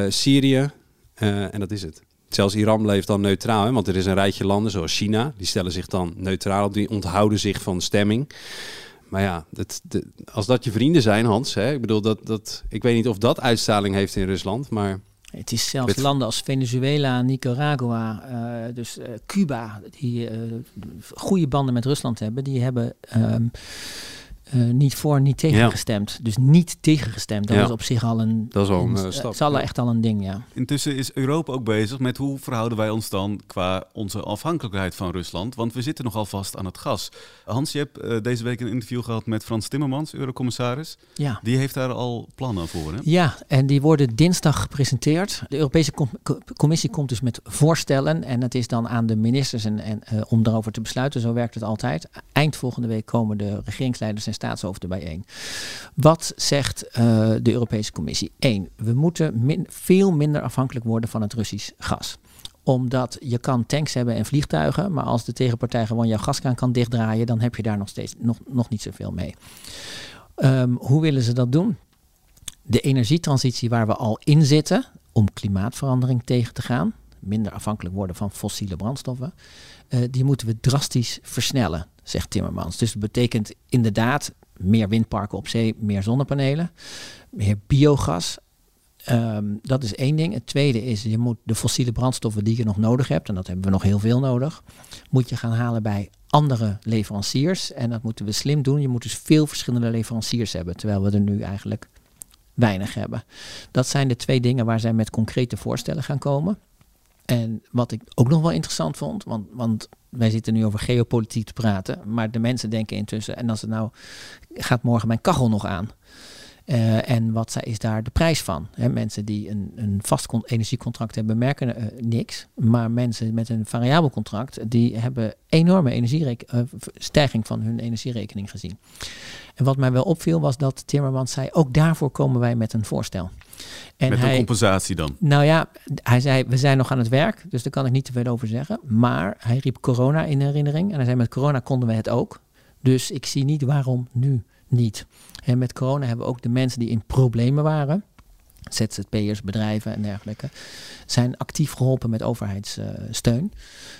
Syrië. en dat is het. Zelfs Iran leeft dan neutraal, hè, want er is een rijtje landen zoals China. Die stellen zich dan neutraal op, die onthouden zich van stemming. Maar ja, dat, als dat je vrienden zijn, Hans, hè, ik bedoel, dat, dat, ik weet niet of dat uitstraling heeft in Rusland, maar... Het is zelfs landen als Venezuela, Nicaragua, uh, dus uh, Cuba, die uh, goede banden met Rusland hebben, die hebben um, uh, niet voor, niet tegen ja. gestemd. Dus niet tegengestemd. Dat ja. is op zich al een. Dat is al een, een uh, stap. is al ja. echt al een ding, ja. Intussen is Europa ook bezig met hoe verhouden wij ons dan qua onze afhankelijkheid van Rusland. Want we zitten nogal vast aan het gas. Hans, je hebt uh, deze week een interview gehad met Frans Timmermans, eurocommissaris. Ja. Die heeft daar al plannen voor. Hè? Ja, en die worden dinsdag gepresenteerd. De Europese com Commissie komt dus met voorstellen. En het is dan aan de ministers en, en, om daarover te besluiten. Zo werkt het altijd. Eind volgende week komen de regeringsleiders en staatshoofden bijeen. Wat zegt uh, de Europese Commissie? Eén, we moeten veel minder afhankelijk worden van het Russisch gas omdat je kan tanks hebben en vliegtuigen, maar als de tegenpartij gewoon jouw gaskraan kan dichtdraaien, dan heb je daar nog steeds nog, nog niet zoveel mee. Um, hoe willen ze dat doen? De energietransitie waar we al in zitten, om klimaatverandering tegen te gaan, minder afhankelijk worden van fossiele brandstoffen, uh, die moeten we drastisch versnellen zegt Timmermans. Dus dat betekent inderdaad meer windparken op zee, meer zonnepanelen, meer biogas. Um, dat is één ding. Het tweede is, je moet de fossiele brandstoffen die je nog nodig hebt, en dat hebben we nog heel veel nodig, moet je gaan halen bij andere leveranciers. En dat moeten we slim doen. Je moet dus veel verschillende leveranciers hebben, terwijl we er nu eigenlijk weinig hebben. Dat zijn de twee dingen waar zij met concrete voorstellen gaan komen. En wat ik ook nog wel interessant vond, want, want wij zitten nu over geopolitiek te praten, maar de mensen denken intussen, en als het nou gaat morgen mijn kachel nog aan. Uh, en wat is daar de prijs van? Mensen die een, een vast energiecontract hebben, merken uh, niks. Maar mensen met een variabel contract, die hebben enorme energiestijging uh, van hun energierekening gezien. En wat mij wel opviel was dat Timmermans zei, ook daarvoor komen wij met een voorstel. En met een hij, compensatie dan? Nou ja, hij zei, we zijn nog aan het werk, dus daar kan ik niet te veel over zeggen. Maar hij riep corona in herinnering en hij zei, met corona konden we het ook. Dus ik zie niet waarom nu niet. En met corona hebben we ook de mensen die in problemen waren, ZZP'ers, bedrijven en dergelijke, zijn actief geholpen met overheidssteun.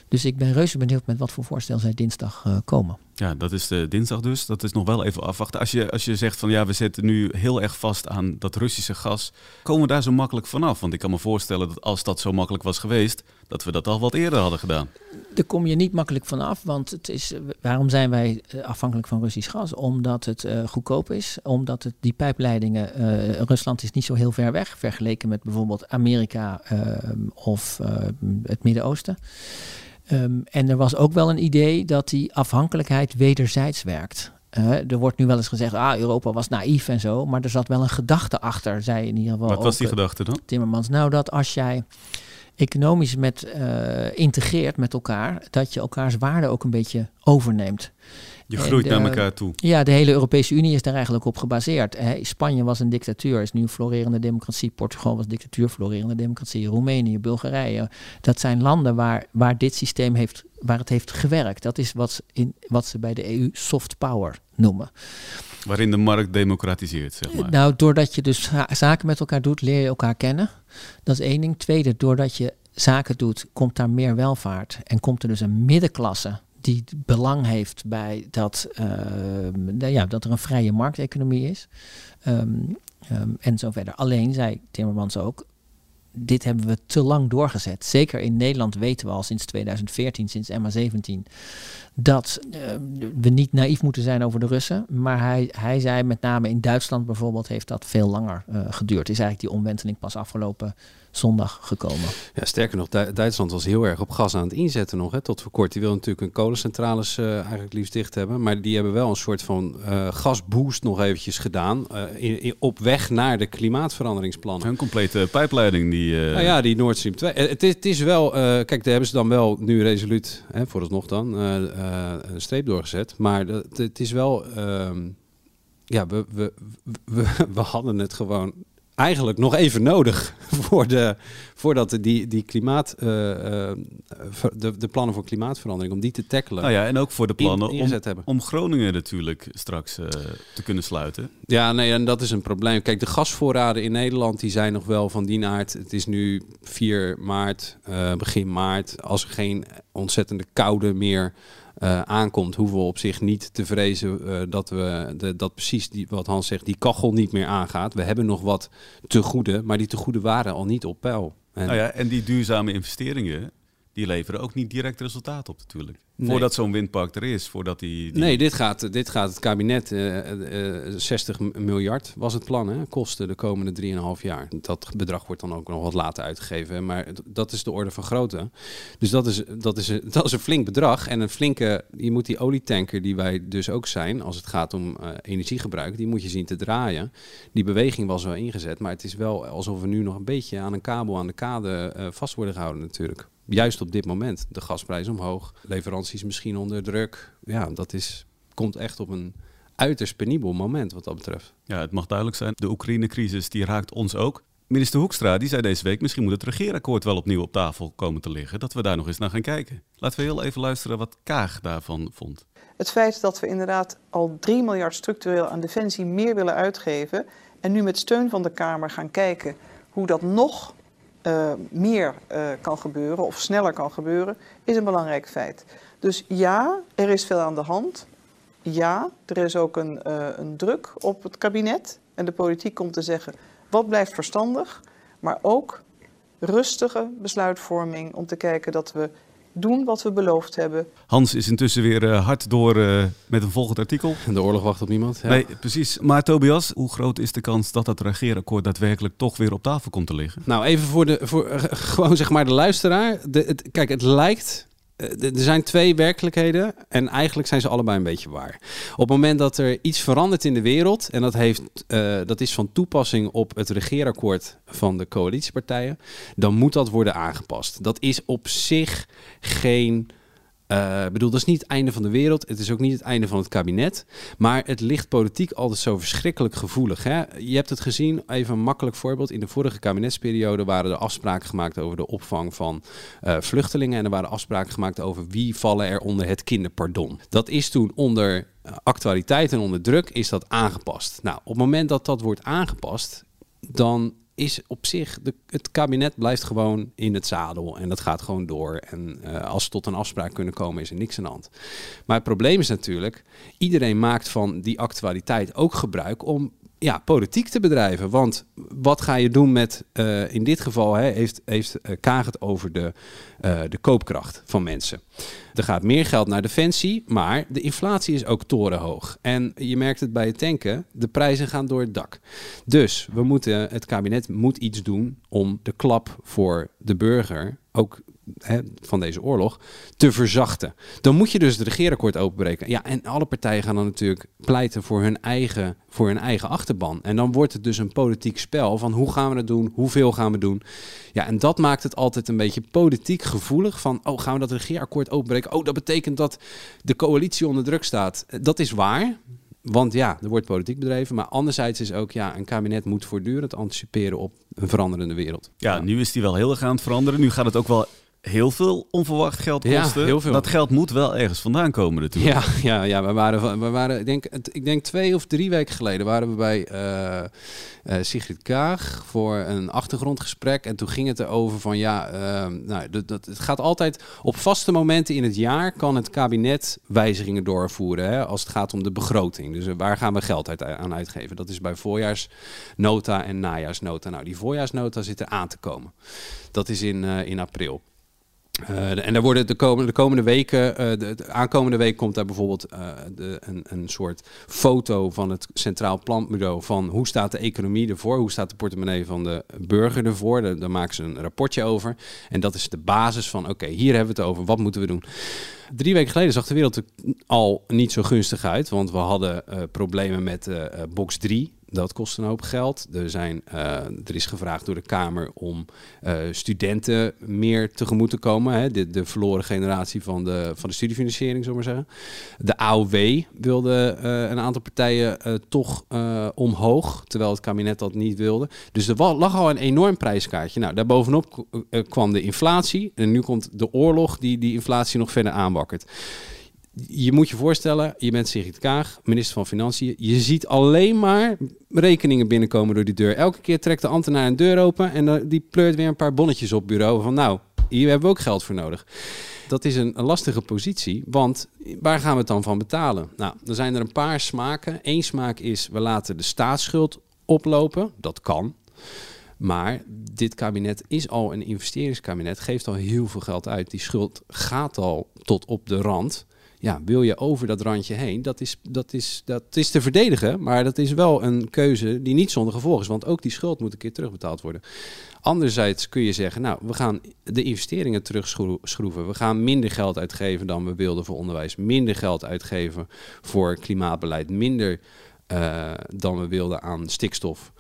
dus ik ben reuze benieuwd met wat voor voorstel zij dinsdag uh, komen. Ja, dat is de dinsdag dus. Dat is nog wel even afwachten. Als je, als je zegt van ja, we zitten nu heel erg vast aan dat Russische gas, komen we daar zo makkelijk vanaf? Want ik kan me voorstellen dat als dat zo makkelijk was geweest, dat we dat al wat eerder hadden gedaan. Daar kom je niet makkelijk vanaf, want het is, waarom zijn wij eh, afhankelijk van Russisch gas? Omdat het uh, goedkoop is, omdat het, die pijpleidingen, uh, Rusland is niet zo heel ver weg, vergeleken met bijvoorbeeld Amerika uh, of het Midden-Oosten. Um, en er was ook wel een idee dat die afhankelijkheid wederzijds werkt. Uh, er wordt nu wel eens gezegd, ah, Europa was naïef en zo, maar er zat wel een gedachte achter, zei in ieder geval. Wat was die gedachte dan? Timmermans. Nou, dat als jij economisch met, uh, integreert met elkaar, dat je elkaars waarden ook een beetje overneemt. Je groeit naar elkaar toe. Ja, de hele Europese Unie is daar eigenlijk op gebaseerd. Hè. Spanje was een dictatuur, is nu een florerende democratie. Portugal was dictatuur, florerende democratie. Roemenië, Bulgarije. Dat zijn landen waar, waar dit systeem heeft, waar het heeft gewerkt. Dat is wat, in, wat ze bij de EU soft power noemen. Waarin de markt democratiseert, zeg maar. Nou, doordat je dus zaken met elkaar doet, leer je elkaar kennen. Dat is één ding. Tweede, doordat je zaken doet, komt daar meer welvaart. En komt er dus een middenklasse die belang heeft bij dat, uh, ja, dat er een vrije markteconomie is. Um, um, en zo verder. Alleen, zei Timmermans ook, dit hebben we te lang doorgezet. Zeker in Nederland weten we al sinds 2014, sinds MA17, dat uh, we niet naïef moeten zijn over de Russen. Maar hij, hij zei met name in Duitsland bijvoorbeeld heeft dat veel langer uh, geduurd. Is eigenlijk die omwenteling pas afgelopen zondag gekomen. Ja, sterker nog, Duitsland was heel erg op gas aan het inzetten nog, hè, tot voor kort. Die wil natuurlijk een kolencentrales uh, eigenlijk liefst dicht hebben. Maar die hebben wel een soort van uh, gasboost nog eventjes gedaan. Uh, in, in, op weg naar de klimaatveranderingsplannen. Een complete pijpleiding die... Nou ja, die Nord Stream 2. Het is, het is wel... kijk, daar hebben ze dan wel nu resoluut, hè, vooralsnog dan, een streep doorgezet. Maar het, het is wel... Ehm, ja, we, we, we, we hadden het gewoon eigenlijk nog even nodig voor de, voordat die, die klimaat, uh, uh, de, de plannen voor klimaatverandering, om die te tackelen. Nou ja, en ook voor de plannen in, om, om, Groningen natuurlijk straks uh, te kunnen sluiten. Ja, nee, en dat is een probleem. Kijk, de gasvoorraden in Nederland die zijn nog wel van die aard. Het is nu 4 maart, begin maart. Als er geen ontzettende koude meer uh, aankomt, hoeven we op zich niet te vrezen uh, dat we de, dat precies die, wat Hans zegt, die kachel niet meer aangaat. We hebben nog wat te goede, maar die te goede waren al niet op peil. En, nou ja, en die duurzame investeringen, die leveren ook niet direct resultaat op natuurlijk. Voordat zo'n windpark er is, voordat die... die... Nee, dit gaat, dit gaat het kabinet, uh, uh, 60 miljard was het plan, hè, kosten de komende 3,5 jaar. Dat bedrag wordt dan ook nog wat later uitgegeven, maar dat is de orde van grootte. Dus dat is, dat, is, dat is een flink bedrag en een flinke... Je moet die olietanker, die wij dus ook zijn, als het gaat om uh, energiegebruik, die moet je zien te draaien. Die beweging was wel ingezet, maar het is wel alsof we nu nog een beetje aan een kabel aan de kade vast worden gehouden natuurlijk juist op dit moment. De gasprijs omhoog, leveranties misschien onder druk. Ja, dat is, komt echt op een uiterst penibel moment wat dat betreft. Ja, het mag duidelijk zijn, de Oekraïne-crisis die raakt ons ook. Minister Hoekstra die zei deze week, misschien moet het regeerakkoord wel opnieuw op tafel komen te liggen. Dat we daar nog eens naar gaan kijken. Laten we heel even luisteren wat Kaag daarvan vond. Het feit dat we inderdaad al 3 miljard structureel aan defensie meer willen uitgeven en nu met steun van de Kamer gaan kijken hoe dat nog uh, meer uh, kan gebeuren of sneller kan gebeuren, is een belangrijk feit. Dus ja, er is veel aan de hand. Ja, er is ook een, uh, een druk op het kabinet. En de politiek komt te zeggen, wat blijft verstandig? Maar ook rustige besluitvorming om te kijken dat we doen wat we beloofd hebben. Hans is intussen weer uh, hard door uh, met een volgend artikel. En de oorlog wacht op niemand. Ja. Nee, precies. Maar Tobias, hoe groot is de kans dat dat regeerakkoord daadwerkelijk toch weer op tafel komt te liggen? Nou, even voor de, voor, uh, gewoon zeg maar de luisteraar. De, het, kijk, het lijkt er zijn twee werkelijkheden en eigenlijk zijn ze allebei een beetje waar. Op het moment dat er iets verandert in de wereld en dat, heeft, uh, dat is van toepassing op het regeerakkoord van de coalitiepartijen, dan moet dat worden aangepast. Dat is op zich geen uh, bedoel, dat is niet het einde van de wereld. Het is ook niet het einde van het kabinet. Maar het ligt politiek altijd zo verschrikkelijk gevoelig. Hè? Je hebt het gezien, even een makkelijk voorbeeld. In de vorige kabinetsperiode waren er afspraken gemaakt over de opvang van uh, vluchtelingen. En er waren afspraken gemaakt over wie vallen er onder het kinderpardon. Dat is toen onder actualiteit en onder druk is dat aangepast. Nou, op het moment dat dat wordt aangepast, dan is op zich, de, het kabinet blijft gewoon in het zadel en dat gaat gewoon door. En uh, als ze tot een afspraak kunnen komen, is er niks aan de hand. Maar het probleem is natuurlijk, iedereen maakt van die actualiteit ook gebruik om ja, politiek te bedrijven. Want wat ga je doen met, uh, in dit geval hè, heeft, heeft uh, Kaag het over de, uh, de koopkracht van mensen. Er gaat meer geld naar defensie, maar de inflatie is ook torenhoog. En je merkt het bij het tanken, de prijzen gaan door het dak. Dus we moeten, het kabinet moet iets doen om de klap voor de burger ook hè, van deze oorlog te verzachten. Dan moet je dus het regeerakkoord openbreken. Ja, en alle partijen gaan dan natuurlijk pleiten voor hun eigen, voor hun eigen achterban. En dan wordt het dus een politiek spel van hoe gaan we het doen, hoeveel gaan we doen. Ja, en dat maakt het altijd een beetje politiek gevoelig van, oh, gaan we dat regeerakkoord openbreken? Oh, dat betekent dat de coalitie onder druk staat. Dat is waar, want ja, er wordt politiek bedreven. Maar anderzijds is ook, ja, een kabinet moet voortdurend anticiperen op een veranderende wereld. Ja, nu is die wel heel erg aan het veranderen. Nu gaat het ook wel heel veel onverwacht geld kosten. Ja, heel veel. Dat geld moet wel ergens vandaan komen natuurlijk. Ja, ja, ja we waren, we waren ik, denk, ik denk twee of drie weken geleden waren we bij uh, uh, Sigrid Kaag voor een achtergrondgesprek. En toen ging het erover van ja, uh, nou, dat, dat, het gaat altijd op vaste momenten in het jaar kan het kabinet wijzigingen doorvoeren. Hè, als het gaat om de begroting. Dus waar gaan we geld uit, aan uitgeven? Dat is bij voorjaarsnota en najaarsnota. Nou, die voorjaarsnota zit er aan te komen. Dat is in, in april. Uh, en daar worden de komende, de komende weken, uh, de, de, aankomende week komt daar bijvoorbeeld uh, de, een, een soort foto van het Centraal Planbureau van hoe staat de economie ervoor, hoe staat de portemonnee van de burger ervoor. Daar, maken ze een rapportje over. En dat is de basis van, oké, hier hebben we het over, wat moeten we doen? Drie weken geleden zag de wereld er al niet zo gunstig uit, want we hadden problemen met box 3 dat kost een hoop geld. Er, zijn, uh, er is gevraagd door de Kamer om uh, studenten meer tegemoet te komen. Hè? De, de verloren generatie van de, van de studiefinanciering, zullen we maar zeggen. De AOW wilde uh, een aantal partijen toch omhoog, terwijl het kabinet dat niet wilde. Dus er lag al een enorm prijskaartje. Nou, daarbovenop kwam de inflatie. En nu komt de oorlog die die inflatie nog verder aanwakkert je moet je voorstellen, je bent Sigrid Kaag, minister van Financiën. Je ziet alleen maar rekeningen binnenkomen door die deur. Elke keer trekt de ambtenaar een deur open en die pleurt weer een paar bonnetjes op bureau. Van nou, hier hebben we ook geld voor nodig. Dat is een, een lastige positie, want waar gaan we het dan van betalen? Nou, er zijn er een paar smaken. Eén smaak is, we laten de staatsschuld oplopen. Dat kan. Maar dit kabinet is al een investeringskabinet, geeft al heel veel geld uit. Die schuld gaat al tot op de rand ja, wil je over dat randje heen? Dat is, dat, is, dat is te verdedigen, maar dat is wel een keuze die niet zonder gevolg is. Want ook die schuld moet een keer terugbetaald worden. Anderzijds kun je zeggen, nou, we gaan de investeringen terugschroeven. We gaan minder geld uitgeven dan we wilden voor onderwijs. Minder geld uitgeven voor klimaatbeleid. Minder uh, dan we wilden aan stikstof.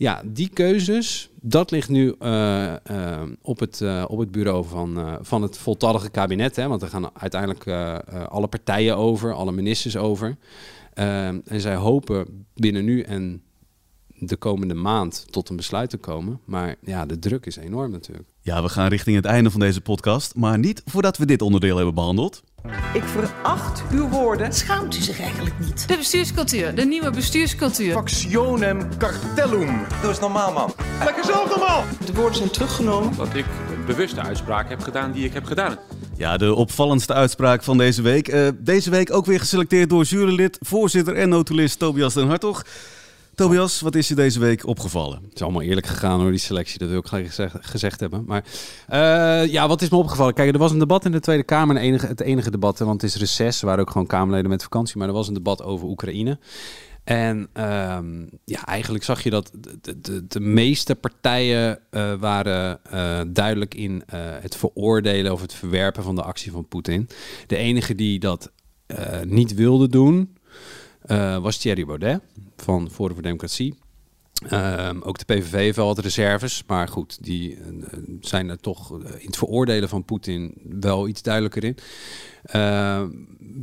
Ja, die keuzes, dat ligt nu uh, uh, op, het, uh, op het bureau van, van het voltallige kabinet. Hè, want er gaan uiteindelijk alle partijen over, alle ministers over. en zij hopen binnen nu en de komende maand tot een besluit te komen. Maar ja, de druk is enorm natuurlijk. Ja, we gaan richting het einde van deze podcast. Maar niet voordat we dit onderdeel hebben behandeld. Ik veracht uw woorden. Schaamt u zich eigenlijk niet? De bestuurscultuur, de nieuwe bestuurscultuur. Factionem cartellum. Doe eens normaal, man. Lekker zelf normaal. De woorden zijn teruggenomen. Dat ik een bewuste uitspraak heb gedaan die ik heb gedaan. Ja, de opvallendste uitspraak van deze week. Uh, deze week ook weer geselecteerd door jurylid, voorzitter en notulist Tobias den Hartog. Tobias, wat is je deze week opgevallen? Het is allemaal eerlijk gegaan hoor, die selectie. Dat wil ik gelijk gezegd, hebben. Maar uh, ja, wat is me opgevallen? Kijk, er was een debat in de Tweede Kamer. En enige, het enige debat, want het is reces. Er waren ook gewoon Kamerleden met vakantie. Maar er was een debat over Oekraïne. En um, ja, eigenlijk zag je dat de, de, de meeste partijen uh, waren uh, duidelijk in het veroordelen of het verwerpen van de actie van Poetin. De enige die dat niet wilde doen, was Thierry Baudet van Forum voor Democratie. Uh, ook de PVV heeft wel wat reserves, maar goed, die uh, zijn er toch in het veroordelen van Poetin wel iets duidelijker in. Uh,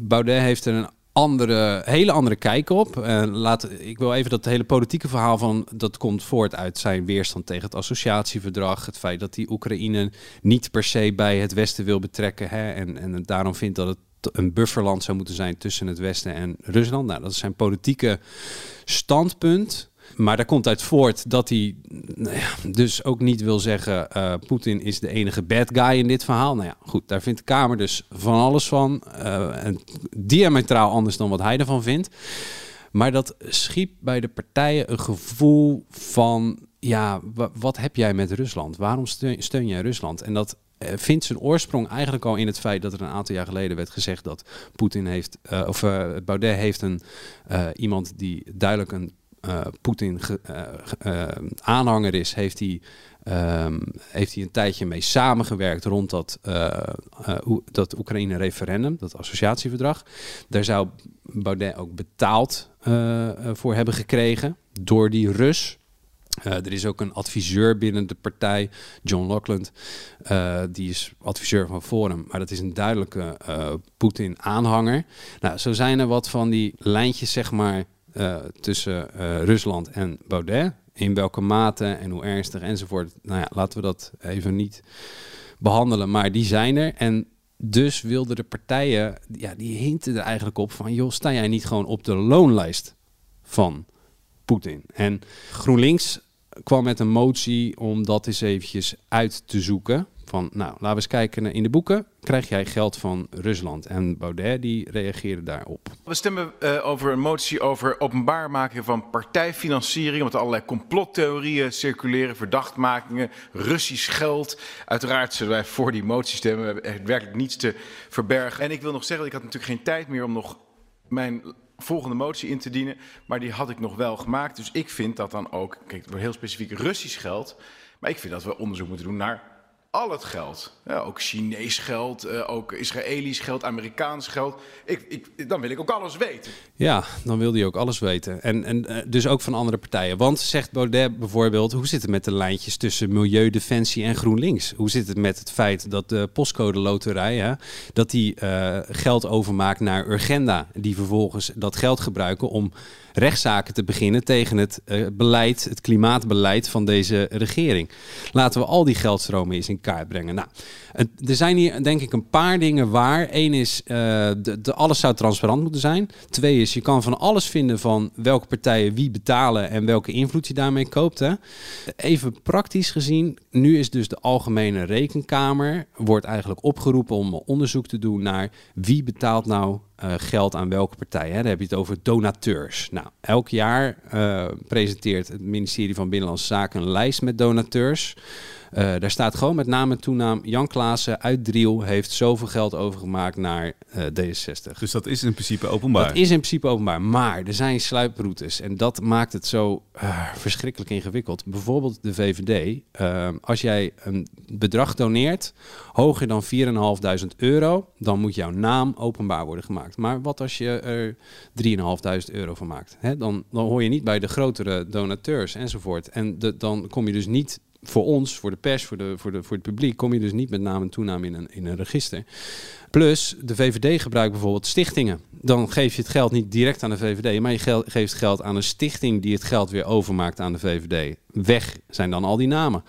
Baudet heeft er een andere, hele andere kijk op. laat, ik wil even dat hele politieke verhaal van dat komt voort uit zijn weerstand tegen het associatieverdrag. Het feit dat die Oekraïne niet per se bij het Westen wil betrekken. Hè, en, en daarom vindt dat het een bufferland zou moeten zijn tussen het Westen en Rusland. Nou, dat is zijn politieke standpunt. Maar daar komt uit voort dat hij nou dus ook niet wil zeggen... Uh, Poetin is de enige bad guy in dit verhaal. Nou ja, goed, daar vindt de Kamer dus van alles van. En diametraal anders dan wat hij ervan vindt. Maar dat schiep bij de partijen een gevoel van... ja, wat heb jij met Rusland? Waarom steun, steun jij Rusland? En dat vindt zijn oorsprong eigenlijk al in het feit dat er een aantal jaar geleden werd gezegd dat Poetin heeft, uh, of uh, Baudet heeft een iemand die duidelijk een Poetin aanhanger is, heeft hij, um, heeft hij een tijdje mee samengewerkt rond dat, dat Oekraïne-referendum, dat associatieverdrag. Daar zou Baudet ook betaald voor hebben gekregen door die Rus. Uh, er is ook een adviseur binnen de partij, John Lockland. Uh, die is adviseur van Forum, maar dat is een duidelijke uh, Poetin-aanhanger. Nou, zo zijn er wat van die lijntjes, zeg maar, tussen Rusland en Baudet. In welke mate en hoe ernstig enzovoort. Nou ja, laten we dat even niet behandelen, maar die zijn er. En dus wilden de partijen, ja, die hinten er eigenlijk op van... joh, sta jij niet gewoon op de loonlijst van Poetin? En GroenLinks kwam met een motie om dat eens eventjes uit te zoeken. Van, nou, laten we eens kijken in de boeken. Krijg jij geld van Rusland? En Baudet die reageerde daarop. We stemmen uh, over een motie over openbaar maken van partijfinanciering. Omdat allerlei complottheorieën circuleren, verdachtmakingen, Russisch geld. Uiteraard zullen wij voor die motie stemmen. We hebben werkelijk niets te verbergen. En ik wil nog zeggen, ik had natuurlijk geen tijd meer om nog mijn volgende motie in te dienen. Maar die had ik nog wel gemaakt. Dus ik vind dat dan ook, kijk, het heel specifiek Russisch geld. Maar ik vind dat we onderzoek moeten doen naar al het geld. Ja, ook Chinees geld, uh, ook Israëlisch geld, Amerikaans geld. Ik, ik, dan wil ik ook alles weten. Ja, dan wil hij ook alles weten. En, en uh, dus ook van andere partijen. Want zegt Baudet bijvoorbeeld, hoe zit het met de lijntjes tussen Milieu, Defensie en GroenLinks? Hoe zit het met het feit dat de postcode loterij, dat die uh, geld overmaakt naar Urgenda, die vervolgens dat geld gebruiken om rechtszaken te beginnen tegen het uh, beleid, het klimaatbeleid van deze regering. Laten we al die geldstromen eens in kaart brengen. Nou, er zijn hier denk ik een paar dingen waar. Eén is, uh, de, alles zou transparant moeten zijn. Twee is, je kan van alles vinden van welke partijen wie betalen en welke invloed je daarmee koopt. Hè. Even praktisch gezien, nu is dus de Algemene Rekenkamer, wordt eigenlijk opgeroepen om onderzoek te doen naar wie betaalt nou uh, geld aan welke partij. Hè? Dan heb je het over donateurs. Nou, elk jaar uh, presenteert het ministerie van Binnenlandse Zaken een lijst met donateurs. Uh, daar staat gewoon met naam en toenaam Jan Klaassen uit Driel heeft zoveel geld overgemaakt naar uh, D66. Dus dat is in principe openbaar? Dat is in principe openbaar, maar er zijn sluiproutes en dat maakt het zo uh, verschrikkelijk ingewikkeld. Bijvoorbeeld de VVD. als jij een bedrag doneert hoger dan 4.500 euro, dan moet jouw naam openbaar worden gemaakt. Maar wat als je er 3.500 euro van maakt? Hè? Dan, dan hoor je niet bij de grotere donateurs enzovoort. En de, dan kom je dus niet voor ons, voor de pers, voor, de, voor, de, voor het publiek, kom je dus niet met naam en toenaam in een, in een register. Plus, de VVD gebruikt bijvoorbeeld stichtingen. Dan geef je het geld niet direct aan de VVD, maar je geeft geld aan een stichting die het geld weer overmaakt aan de VVD. Weg zijn dan al die namen.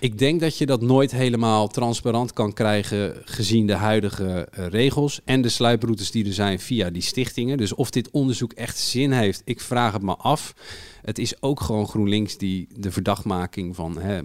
Ik denk dat je dat nooit helemaal transparant kan krijgen gezien de huidige uh, regels en de sluiproutes die er zijn via die stichtingen. Dus of dit onderzoek echt zin heeft, ik vraag het me af. Het is ook gewoon GroenLinks die de verdachtmaking van hè,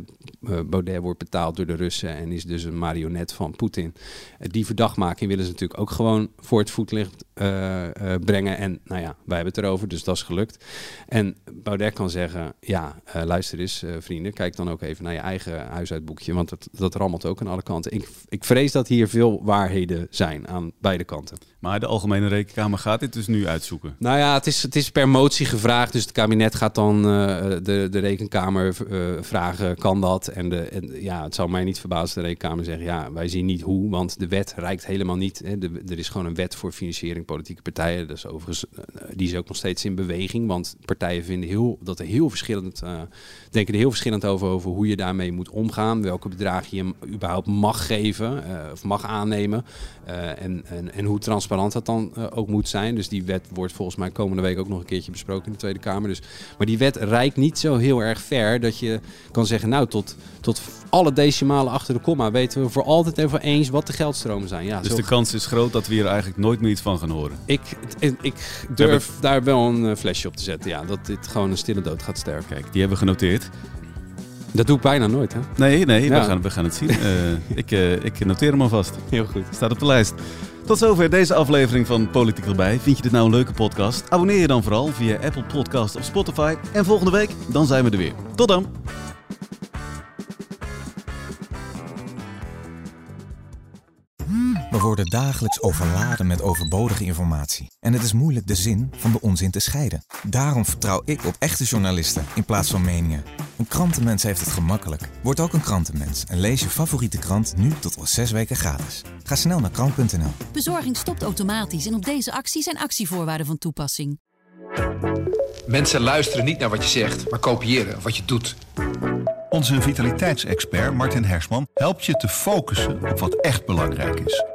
Baudet wordt betaald door de Russen en is dus een marionet van Poetin. Die verdachtmaking willen ze natuurlijk ook gewoon voor het voetlicht uh, brengen. En nou ja, wij hebben het erover, dus dat is gelukt. En Baudet kan zeggen, ja, luister eens vrienden, kijk dan ook even naar je eigen huisuitboekje, want dat, dat rammelt ook aan alle kanten. Ik, ik vrees dat hier veel waarheden zijn aan beide kanten. Maar de Algemene Rekenkamer gaat dit dus nu uitzoeken? Nou ja, het is, het is per motie gevraagd, dus het kabinet gaat dan de, de Rekenkamer vragen, kan dat? En, de, en ja, het zou mij niet verbazen de Rekenkamer zeggen, ja, wij zien niet hoe, want de wet reikt helemaal niet. Hè. De, er is gewoon een wet voor financiering politieke partijen. Dus overigens, die is ook nog steeds in beweging. Want partijen vinden heel, dat er heel verschillend, denken er heel verschillend over, over hoe je daarmee moet omgaan. Welke bedragen je überhaupt mag geven of mag aannemen. En, en, en hoe transparant transparant dat dan eh, ook moet zijn. Dus die wet wordt volgens mij komende week ook nog een keertje besproken in de Tweede Kamer. Dus, maar die wet reikt niet zo heel erg ver dat je kan zeggen, nou tot, tot alle decimalen achter de komma weten we voor altijd en voor eens wat de geldstromen zijn. Ja, Dus zo de kans is groot dat we hier eigenlijk nooit meer iets van gaan horen. ik, ik, ik durf daar wel een eh, flesje op te zetten. Ja, dat dit gewoon een stille dood gaat sterven. Kijk, die hebben we genoteerd. Dat doe ik bijna nooit, hè? Nee, nee, we, gaan, we gaan het zien. Eh, ik, ik noteer hem alvast. Heel goed. Staat op de lijst. Tot zover deze aflevering van Politiek erbij. Vind je dit nou een leuke podcast? Abonneer je dan vooral via Apple Podcast of Spotify. En volgende week, dan zijn we er weer. Tot dan! Worden dagelijks overladen met overbodige informatie. En het is moeilijk de zin van de onzin te scheiden. Daarom vertrouw ik op echte journalisten in plaats van meningen. Een krantenmens heeft het gemakkelijk. Word ook een krantenmens en lees je favoriete krant nu tot al zes weken gratis. Ga snel naar krant.nl. Bezorging stopt automatisch en op deze actie zijn actievoorwaarden van toepassing. Mensen luisteren niet naar wat je zegt, maar kopiëren wat je doet. Onze vitaliteitsexpert Martin Hersman helpt je te focussen op wat echt belangrijk is.